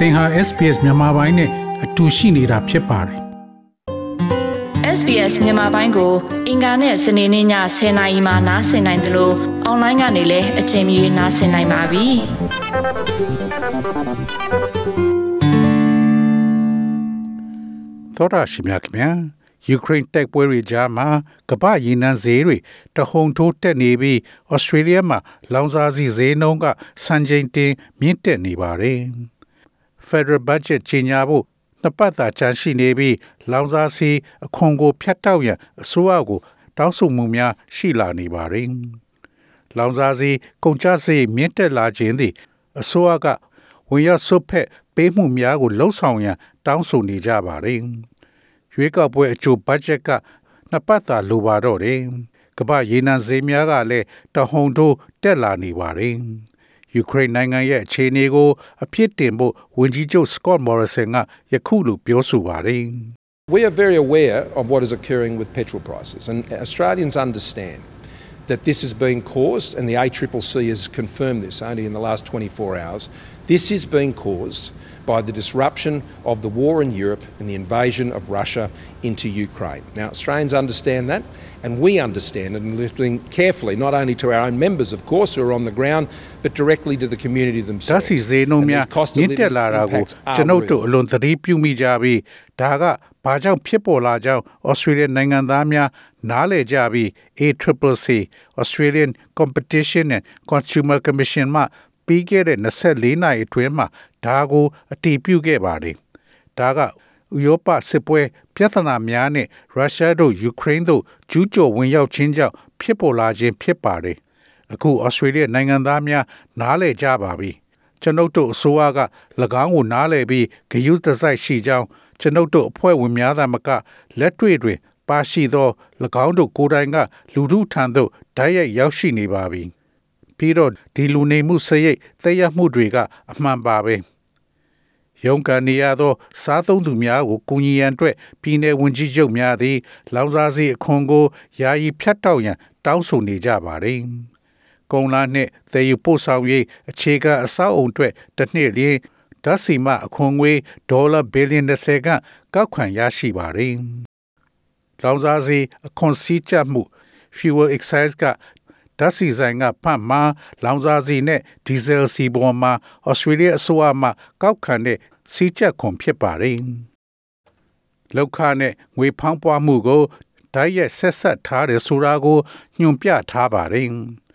သင်ဟာ SPS မြန်မာပိုင်းနဲ့အတူရှိနေတာဖြစ်ပါတယ် SBS မြန်မာပိုင်းကို အင်ကာနဲ့စနေနေ့ည10:00နာရီမှနားဆင်နိုင်တယ်လို့အွန်လိုင်းကနေလည်းအချိန်မီနားဆင်နိုင်ပါပြီသောတာရှင်များခင်ဗျာယူကရိန်းတိုက်ပွဲတွေကြားမှာကမ္ဘာရေနံဈေးတွေတဟုန်ထိုးတက်နေပြီးဩစတြေးလျမှာလောင်စာဆီဈေးနှုန်းကစံချိန်တင်မြင့်တက်နေပါတယ် Federal Budget ကြီးညာဖို့နှစ်ပတ်သာချန်ရှိနေပြီးလောင်စာဆီအခွန်ကိုဖျက်တောက်ရန်အစိုးရကိုတောင်းဆိုမှုများရှိလာနေပါတယ်။လောင်စာဆီကုန်ကျစရိတ်မြင့်တက်လာခြင်းသည်အစိုးရကဝင်ရောက်ဆုတ်ဖက်ပေးမှုများကိုလှုံ့ဆော်ရန်တောင်းဆိုနေကြပါတယ်။ရွေးကောက်ပွဲအကျိုးဘတ်ဂျက်ကနှစ်ပတ်သာလိုပါတော့တယ်။ကမ္ဘာရေနံဈေးများကလည်းတဟုန်ထိုးတက်လာနေပါတယ်။ ယူကရိန်းနိုင်ငံရဲ့အခြေအနေကိုအဖြစ်တင်ဖို့ဝန်ကြီးချုပ် Scott Morrison ကယခုလိုပြောဆိုပါတယ် We are very aware of what is occurring with petrol prices, and Australians understand that this is being caused, and the ACCC has confirmed this only in the last 24 hours. This is being caused by the disruption of the war in Europe and the invasion of Russia into Ukraine. Now, Australians understand that, and we understand it, and listening carefully, not only to our own members, of course, who are on the ground, but directly to the community ဓာ themselves. တ်စီဈေးနှုန်းများ And these cost of မြင့် living တက်လာတာကို impacts are ကျွန်ုပ်တို့ real. အလွန်သတိပြုမိကြပြီးဒါက ဘာကြောင့်ဖြစ်ပေါ်လာကြောင်းဩစတြေးလျနိုင်ငံသားများနားလည်ကြပြီး ACCC Australian Competition and Consumer Commission မှပြီးခဲ့တဲ့24နာရီအတွင်းမှာဒါကိုအတည်ပြုခဲ့ပါတယ်ဒါကဥရောပစစ်ပွဲပြဿနာများနဲ့ရုရှားတို့ယူကရိန်းတို့ကျူးကျော်ဝင်ရောက်ခြင်းကြောင့်ဖြစ်ပေါ်လာခြင်းဖြစ်ပါတယ်အခုဩစတြေးလျနိုင်ငံသားများနားလည်ကြပါပြီ ကျွန်ုပ်တို့အစိုးရက၎င်းကိုနားလည်ပြီးဂရုတစိုက်ရှိကြောင်းကျွန်ုပ်တို့အဖွဲ့ဝင်များသာမကလက်တွေ့တွင် ပါရှိသော၎င်းတို့ကိုယ်တိုင်က လူထုထံသို့ဓာတ်ရိုက်ရောက်ရှိနေပါပြီပြီးတော့ဒီလူနေမှုစရိတ်သက်ရောက်မှုတွေကအမှန်ပါပဲရုံးကန်နေရသောစားသုံးသူများကိုကူညီရန်အတွက်ပြည်내ဝန်ကြီးချုပ်များသည် လောင်စာဆီအခွန်ကိုယာယီဖြတ်တောက်ရန် တောင်းဆိုနေကြပါတယ်။ကုံလာနှင့် သယ်ယူပို့ဆောင်ရေးအခြေခံအဆောက်အုံအတွက်တစ်နှစ်လျှင်ဓာတ်ဆီမှအခွန်ငွေဒေါ်လာဘီလီယံ30ကကောက်ခံရရှိပါတယ်။လောင်စာဆီအခွန်စည်းကြပ်မှု fuel excise ကဓာတ်ဆီဆိုင်ကဖတ်မှာလောင်စာဆီနဲ့ဒီဇယ်ဆီပေါ်မှာဩစတြေးလျအစိုးရမှကောက်ခံတဲ့စီးကြပ်ခွန်ဖြစ်ပါတယ်။လောက်ခနဲ့ငွေဖောင်းပွားမှုကိုဓာတ်ရက်ဆက်ဆက်ထားတဲ့ဆိုတာကိုညွှန်ပြထားပါတယ်။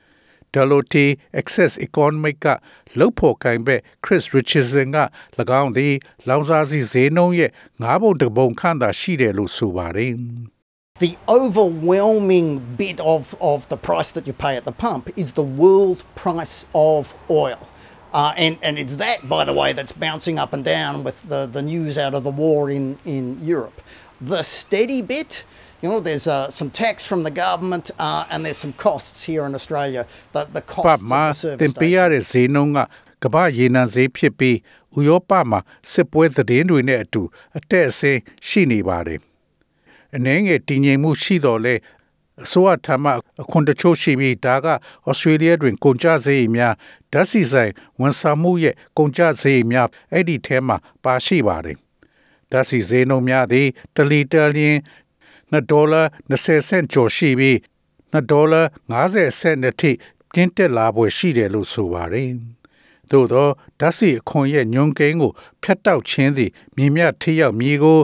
Deloitte Access Economic ကလုတ်ဖို့ကင်ဘက် Chris Richardson က၎င်းသည်လောင်စာဆီဈေးနှုန်းရဲ့ငါးပုံတစ်ပုံခန့်သာရှိတယ်လို့ဆိုပါတယ်။ The overwhelming bit of, of the price that you pay at the pump is the world price of oil. Uh, and, and it's that, by the way, that's bouncing up and down with the, the news out of the war in, in Europe. The steady bit, you know, there's uh, some tax from the government uh, and there's some costs here in Australia. The, the ပတ် costs မှာ of the သင် service ပေးရ station. တဲ့ဈေးနှုန်းကကမ္ဘာရေနံဈေးဖြစ်ပြီးဥရောပမှာစစ်ပွဲသတင်းတွေနဲ့အတူအတက်အဆင်းရှိနေပါတယ်။အနေငယ်တည်ငြိမ်မှုရှိတော်လဲအစိုးရထံမှအခွန်တချို့ရှိပြီးဒါကဩစတြေးလျတွင်ကုန်ကျစရိတ်များဓာတ်ဆီဆိုင်ဝန်ဆောင်မှုရဲ့ကုန်ကျစရိတ်များအဲ့ဒီထဲမှာပါရှိပါတယ်။ဓာတ်ဆီဈေးနှုန်းများသည်1လီတာလျှင် 2ဒေါ်လာ20စင့်ကျော်ရှိပြီး2ဒေါ်လာ50စင့်အထိပြင်းတက်လာပွဲရှိတယ်လို့ဆိုပါတယ်။သို့သောဓာတ်ဆီအခွန်ရဲ့ညွန်ကိန်းကိုဖျက်တောက်ခြင်းသည်မြင်မြတ်ထိရောက်မြေကို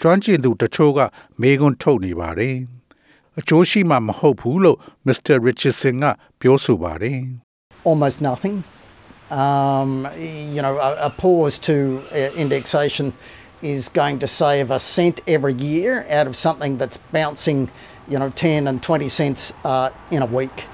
ကျွမ်းကျင်သူတချို့ကမေးခွန်းထုတ်နေပါတယ်။အကျိုးရှိမှမဟုတ်ဘူးလို့ Mr. Richardson ကပြောဆိုပါတယ်။ almost nothing. Um, you know, a, a pause to uh, indexation is going to save a cent every year out of something that's bouncing, you know, 10 and 20 cents uh, in a week.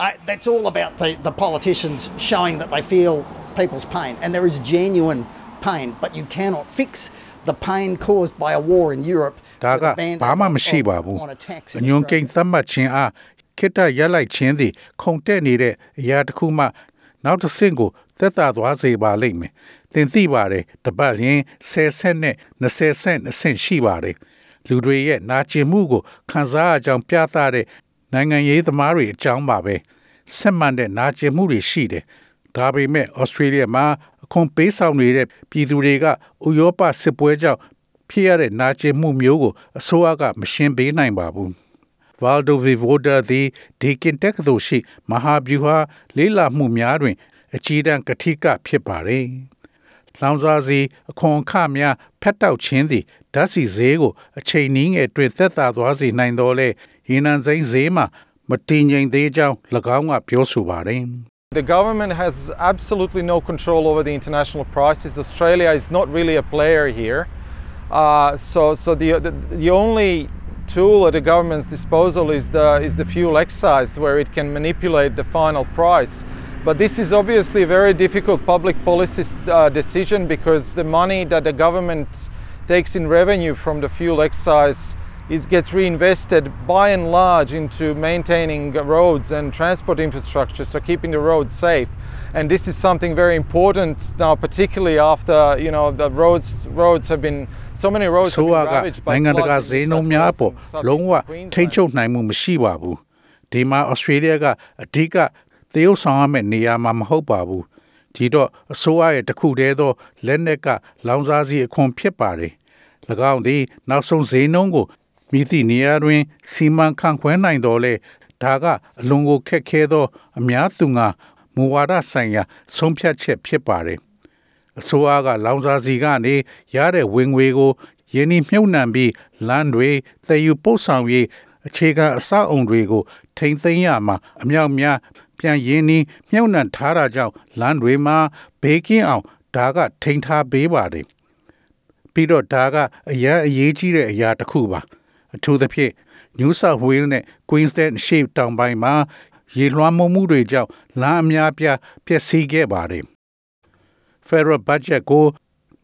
Uh, that's all about the, the politicians showing that they feel people's pain. And there is genuine pain, but you cannot fix the pain caused by a war in Europe. ဒါ with က a band-aid ဘာမှ on- မရှိပါ on- ဘူး on a tax အ in ညွန် Australia. ကိန်းသတ်မှတ်ခြင်းအားခိတ္တရက်လိုက်ခြင်းသည်ခုန်တက်နေတဲ့အရာတစ်ခုမှနောက်တစ်ဆင့်ကိုသက်သာသွားစေပါလိမ့်မယ် သင်သိပါတယ်တပတ်လျင်10ဆင့်နဲ့20ဆင့်အဆင့်ရှိပါတယ်လူတွေရဲ့နာကျင်မှုကိုခံစားအကြောင်းပြသတဲ့နိုင်ငံရေးသမားတွေအကြောင်းပါပဲဆက်မှန်တဲ့နာကျင်မှုတွေရှိတယ်ဒါပေမဲ့ဩစတြေးလျမှာအအခွန်ပေးဆောင်နေတဲ့ပြည်သူတွေကဥရောပစစ်ပွဲကြောင့်ဖြစ်ရတဲ့နာကျင်မှုမျိုးကိုအစိုးရကမရှင်းပေးနိုင်ပါဘူး။ Valdo Vivoda သည်ဒီကင်တက်ကသိုလ်ရှိမဟာဗျူဟာလေးလာမှုများတွင် အကြီးတန်းကတိကဖြစ်ပါတယ်။ လောင်စာစီအခွန်အခများဖက်တောက်ခြင်းသည်ဓာတ်ဆီဈေးကိုအချိန်နည်းငယ်တွင်သက်သာသွားစေနိုင်တော်လဲရေနံစိမ်းဈေးမှာမတည်ငြိမ်သေးကြောင်း၎င်းကပြောဆိုပါတယ်။ The government has absolutely no control over the international prices. Australia is not really a player here. Uh, so so the, the, the only tool at the government's disposal is the, is the fuel excise, where it can manipulate the final price. But this is obviously a very difficult public policy uh, decision because the money that the government takes in revenue from the fuel excise is gets reinvested by and large into maintaining roads and transport infrastructure, so keeping the roads safe. And this is something very important now, particularly after you know the roads roads have been so many roads have ဆို been းက ravaged by နိုင်ငံတကာ floods in ဈေး New နှုန်း South များအ Wales ပေါ် and South လုံးဝ Eastern Queensland. ထိန်းချုပ်နိုင်မှုမရှိပါဘူးဒီမှာဩစတြေးလျကအဓိက တရုတ်ဆောင်ရမယ့်နေရာမှာမဟုတ်ပါဘူးဒီတော့အစိုးရရဲ့တစ်ခုတည်းသောလက်နက်ကလောင်စာစီအခွန်ဖြစ်ပါတယ်၎င်းသည်နောက်ဆုံးဈေးနှုန်းကိုမိသည့်နေရာတွင်စီမံခန့်ခွဲနိုင်တော်လဲဒါကအလွန်ကိုခက်ခဲသော အများသူငါမူဝါဒဆိုင်ရာ ဆုံးဖြတ်ချက်ဖြစ်ပါတယ်အစိုးရကလောင်စာစီကနေရတဲ့ဝင်ငွေကိုယင်းနှမြုပ်နှံပြီးလမ်းတွေသယ်ယူပို့ဆောင်ရေးအခြေခံအဆောက်အုံတွေကို ထိမ့်သိမ်းရမှာအမြောက်များ ပြန်ရင်းနှီးမြုပ်နှံထားတာကြောင့်လမ်းတွေမှာဘေးကင်းအောင်ဒါကထိန်းထားပေးပါတယ်ပြီးတော့ဒါကအရန်အရေးကြီးတဲ့အရာတစ်ခုပါအထူးသဖြင့် New South Wales နဲ့ Queensland ရှေ့တောင်ပိုင်းမှာရေလွှမ်းမိုးမှုတွေကြောင့်လမ်းအများပြားပျက်စီးခဲ့ပါတယ် Federal Budget ကို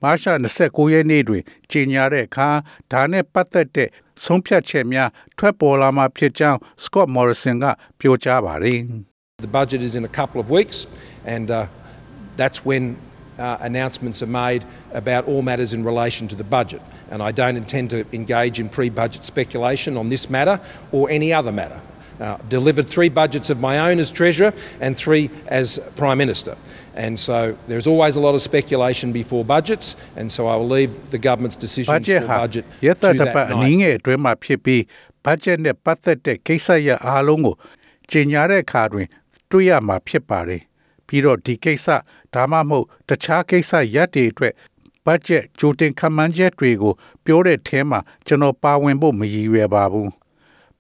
မတ်လ29ရက်နေ့တွင်ကြေညာတဲ့အခါဒါနဲ့ပတ်သက်တဲ့ဆုံးဖြတ်ချက်များထွက်ပေါ်လာမှာဖြစ်ကြောင်း Scott Morrison ကပြောကြားပါတယ် The budget is in a couple of weeks, and uh, that's when uh, announcements are made about all matters in relation to the budget. And I don't intend to engage in pre budget speculation on this matter or any other matter. Uh, delivered three budgets of my own as Treasurer and three as Prime Minister. And so there's always a lot of speculation before budgets, and so I will leave the government's decisions budget for ဟာ budget ရ to သက်တ that ပတ်အန night. ည်းငယ်အတွင်းမှာဖြစ်ပြီး budget နဲ့ပတ်သက်တဲ့ကိစ္စရပ်အားလုံးကိုကြေညာတဲ့အခါတွင် တွေ့ရမှာဖြစ်ပါတယ်ပြီးတော့ဒီကိစ္စဒါမှမဟုတ်တခြားကိစ္စရပ်တွေအတွက် budget ကြိုတင်ခန့်မှန်းချက်တွေကိုပြောတဲ့ထဲမှာကျွန်တော်ပါဝင်ဖို့မရည်ရွယ်ပါဘူး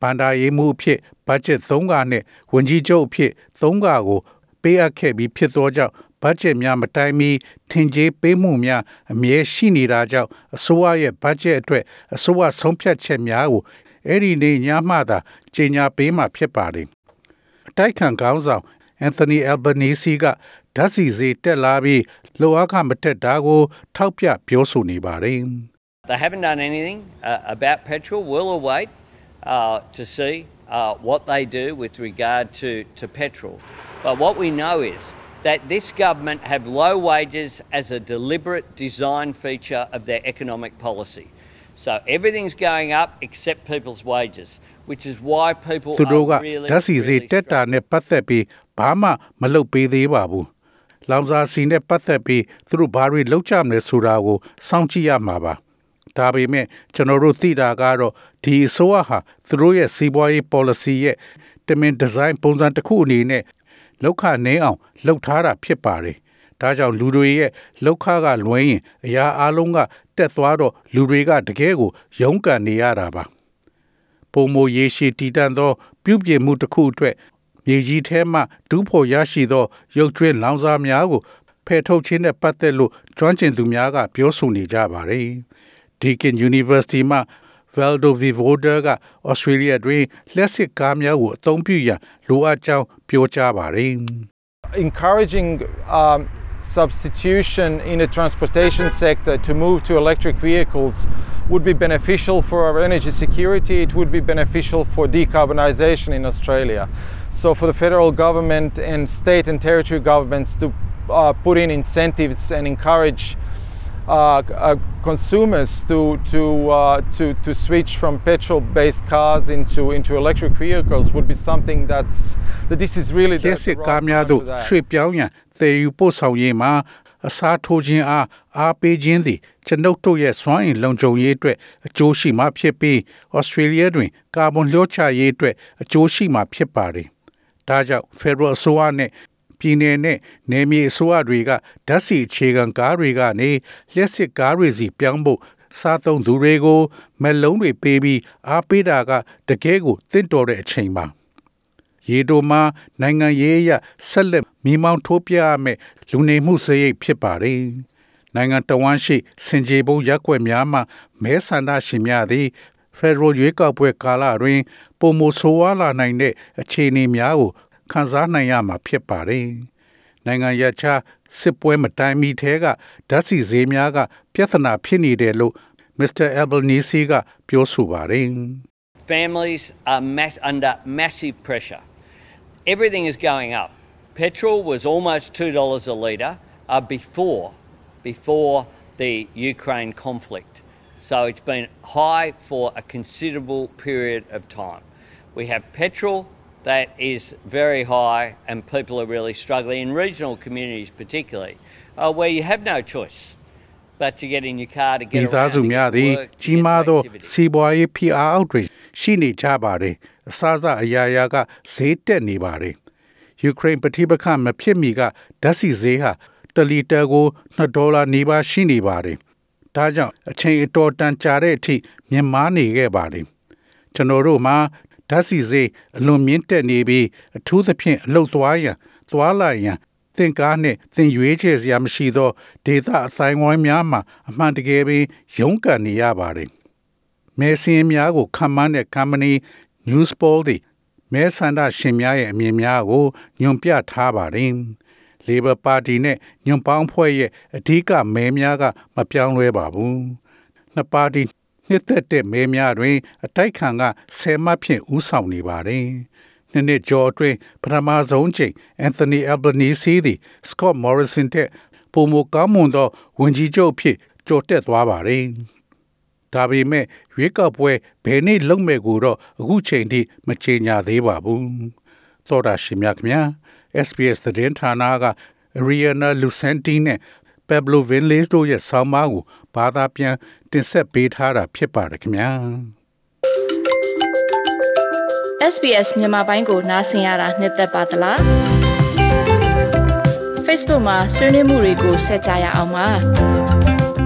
ဘန္ဒာရေးမှုအဖြစ် budget 3ကနဲ့ဝန်ကြီးချုပ်အဖြစ်3ကကိုပေးအပ်ခဲ့ပြီးဖြစ်သောကြောင့်ဘတ်ဂျက်များမတိုင်းမီထင်ကြေးပေးမှုများအမြဲရှိနေတာကြောင့်အစိုးရရဲ့ဘတ်ဂျက်အတွက်အစိုးရဆုံးဖြတ်ချက်များကိုအဲ့ဒီနေ့ညမှသာကြေညာပေးမှဖြစ်ပါတယ် အတိုက်ခံခေါင်းဆောင်အန်သိုနီအယ်ဘနီစီကဓာတ်စီစေတက်လာပြီးလိုအပ်ခမတက်တာကိုထောက်ပြပြောဆိုနေပါတယ် They haven't done anything uh, about petrol. We'll await uh, to see uh, what they do with regard to, to petrol. But what we know is that this government have low wages as a deliberate design feature of their economic policy. So everything's going up except people's wages, Which is why people သူတို့က are really, ဓာတ်စီစေ really တက်တာ struggling. နဲ့ပတ်သက်ပြီးဘာမှမလုပ်ပေးသေးပါဘူး။လောင်စာစီနဲ့ပတ်သက်ပြီးသူတို့ဘာတွေလုပ်ကြမလဲဆိုတာကိုစောင့်ကြည့်ရမှာပါ။ဒါပေမဲ့ကျွန်တော်တို့သိတာကတော့ဒီအစိုးရဟာသူတို့ရဲ့စီးပွားရေး policy ရဲ့တမင်ဒီဇိုင်းပုံစံတစ်ခုအနေနဲ့လောက်ခနည်းအောင်လှုပ်ထားတာဖြစ်ပါတယ်။ဒါကြောင့်လူတွေရဲ့လောက်ခကလွှဲရင်အရာအလုံးကတက်သွားတော့လူတွေကတကယ်ကိုရုန်းကန်နေရတာပါ။ ပုံမရေရှည်တည်တံ့သော ပြုပြင်မှုတစ်ခုအတွက်မြေကြီးထဲမှဒူးဖို့ရရှိသော ရုပ်ကျွေးလောင်စာများကိုဖယ်ထုတ်ခြင်းနဲ့ပတ်သက်လို့ကျွမ်းကျင်သူများကပြောဆိုနေကြပါတယ်။ Deakin University မှ Valdo Vivoda က Australia တွင်လက်စစ်ကားများကိုအသုံးပြုရန်လိုအပ်ကြောင်းပြောကြားပါတယ်။ encouraging um, substitution in the transportation sector to move to electric vehicles would be beneficial for our energy security. It would be beneficial for decarbonisation in Australia. So, for the federal government and state and territory governments to uh, put in incentives and encourage uh, uh, consumers to to, uh, to to switch from petrol-based cars into into electric vehicles would be something that's that this is really လျှ the, က်စစ် the ကား right များ time သို့ for that. ရွှေ့ပြောင်းရန် သယ်ယူပို့ဆောင်ရေးမှာအစားထိုးခြင်းအားအားပေးခြင်းသည်ကျွန်ုပ်တို့ရဲ့စွမ်းအင်လုံခြုံရေးအတွက်အကျိုးရှိမှဖြစ်ပြီးဩစတြေးလျတွင် ကာဗွန်လျှော့ချရေးအတွက်အကျိုးရှိမှဖြစ်ပါတယ်။ဒါကြောင့် Federal အစိုးရနဲ့ပြည်내နဲ့နယ်မြေအစိုးရတွေကဓာတ်ဆီအခြေခံကားတွေကနေလျှက်စစ်ကားတွေစီပြောင်းဖို့စားသုံးသူတွေကိုမက်လုံးတွေပေးပြီးအားပေးတာကတကယ်ကိုတင့်တော်တဲ့အချိန်ပါ ရေတိုမှာနိုင်ငံရေးအရဆက်လက်မိမောင်းထိုးပြရမယ်လူနေမှုစရိတ်ဖြစ်ပါတယ်နိုင်ငံတော်ဝန်ရှိစင်ကြေဘုံရက်ွက်များမှမဲဆန္ဒရှင်များသည်ဖက်ဒရယ်ရွေးကောက်ပွဲကာလတွင်ပုံမဆိုးဝါးလာနိုင်တဲ့အခြေအနေများကိုခန်းစားနိုင်ရမှာဖြစ်ပါတယ်။နိုင်ငံရခြားစစ်ပွဲမတိုင်မီထဲကဓာတ်ဆီဈေးများက ပြဿနာဖြစ်နေတယ်လို့ Mr. Albanese ကပြောဆိုပါတယ်။ Families are mass, under massive pressure. Everything is going up. Petrol was almost $2 a litre uh, before, before the Ukraine conflict. So it's been high for a considerable period of time. We have petrol that is very high and people are really struggling, in regional communities particularly, uh, where you have no choice but to get in your car to မိ get သား around, စု to များ get သည် to work, to ကြီး get မား to သော activities. စီးပွားရေးဖိအားအောက်တွင် ရှိနေကြပါတယ်အစားအစာအရာရာကဈေးတက်နေပါတယ်ယူကရိန်းပဋိပက္ခမဖြစ်မီကဓာတ်ဆီဈေးဟာတလီတာကို2ဒေါ်လာနေပါရှိနေပါတယ်ဒါကြောင့်အချိန်အတော်တန်ကြာတဲ့အထိမြင့်မားနေခဲ့ပါတယ်ကျွန်တော်တို့မှာဓာတ်ဆီဈေးအလွန်မြင့်တက်နေပြီးအထူးသဖြင့်အလုတ်သွားရန်သွားလာရန်သင်ကားနှင့်သင်ရွေးချယ်စရာမရှိသောဒေသအတိုင်းဝိုင်းများမှာအမှန်တကယ်ပင်ရုန်းကန်နေရပါတယ်။ မဲစင်းများကိုခံမှန်းတဲ့ company Newspoll သည်မဲဆန္ဒရှင်များရဲ့အမြင်များကိုညွန်ပြထားပါတယ်။ Labor Party နဲ့ညွန်ပေါင်းဖွဲ့ရဲ့အဓိကမဲများကမပြောင်းလဲပါဘူး။နှစ်ပါတီနှစ်သက်တဲ့မဲများတွင် အတိုက်ခံက10မှတ်ဖြင့်ဦးဆောင်နေပါတယ်။နှစ်နှစ်ကျော်အတွင်းပထမဆုံးချိန်အန်သိုနီအယ်ဘနီစီသည်စကော့မော်ရီဆန်တဲ့ပုံမကောင်းမွန်သောဝန်ကြီးချုပ်ဖြစ်ကြော်တက်သွားပါတယ်။ ဒါပေမဲ့ရွေးကောက်ပွဲဘယ်နေ့လုပ်မယ်ကိုတော့အခုချိန်ထိမချေညာသေးပါဘူး။သောတာရှင်များခင်ဗျာ SBS သတင်းဌာနက Ariana Lucenti နဲ့ Pablo Vinales တို့ရဲ့ဆောင်းပါးကိုဘာသာပြန်တင်ဆက်ပေးထားတာဖြစ်ပါတယ်ခင်ဗျာ SBS မြန်မာပိုင်းကိုနားဆင်ရတာနှစ်သက်ပါတလား Facebook မှာဆွေးနွေးမှုတွေကိုဆက်ကြရအောင်ပါ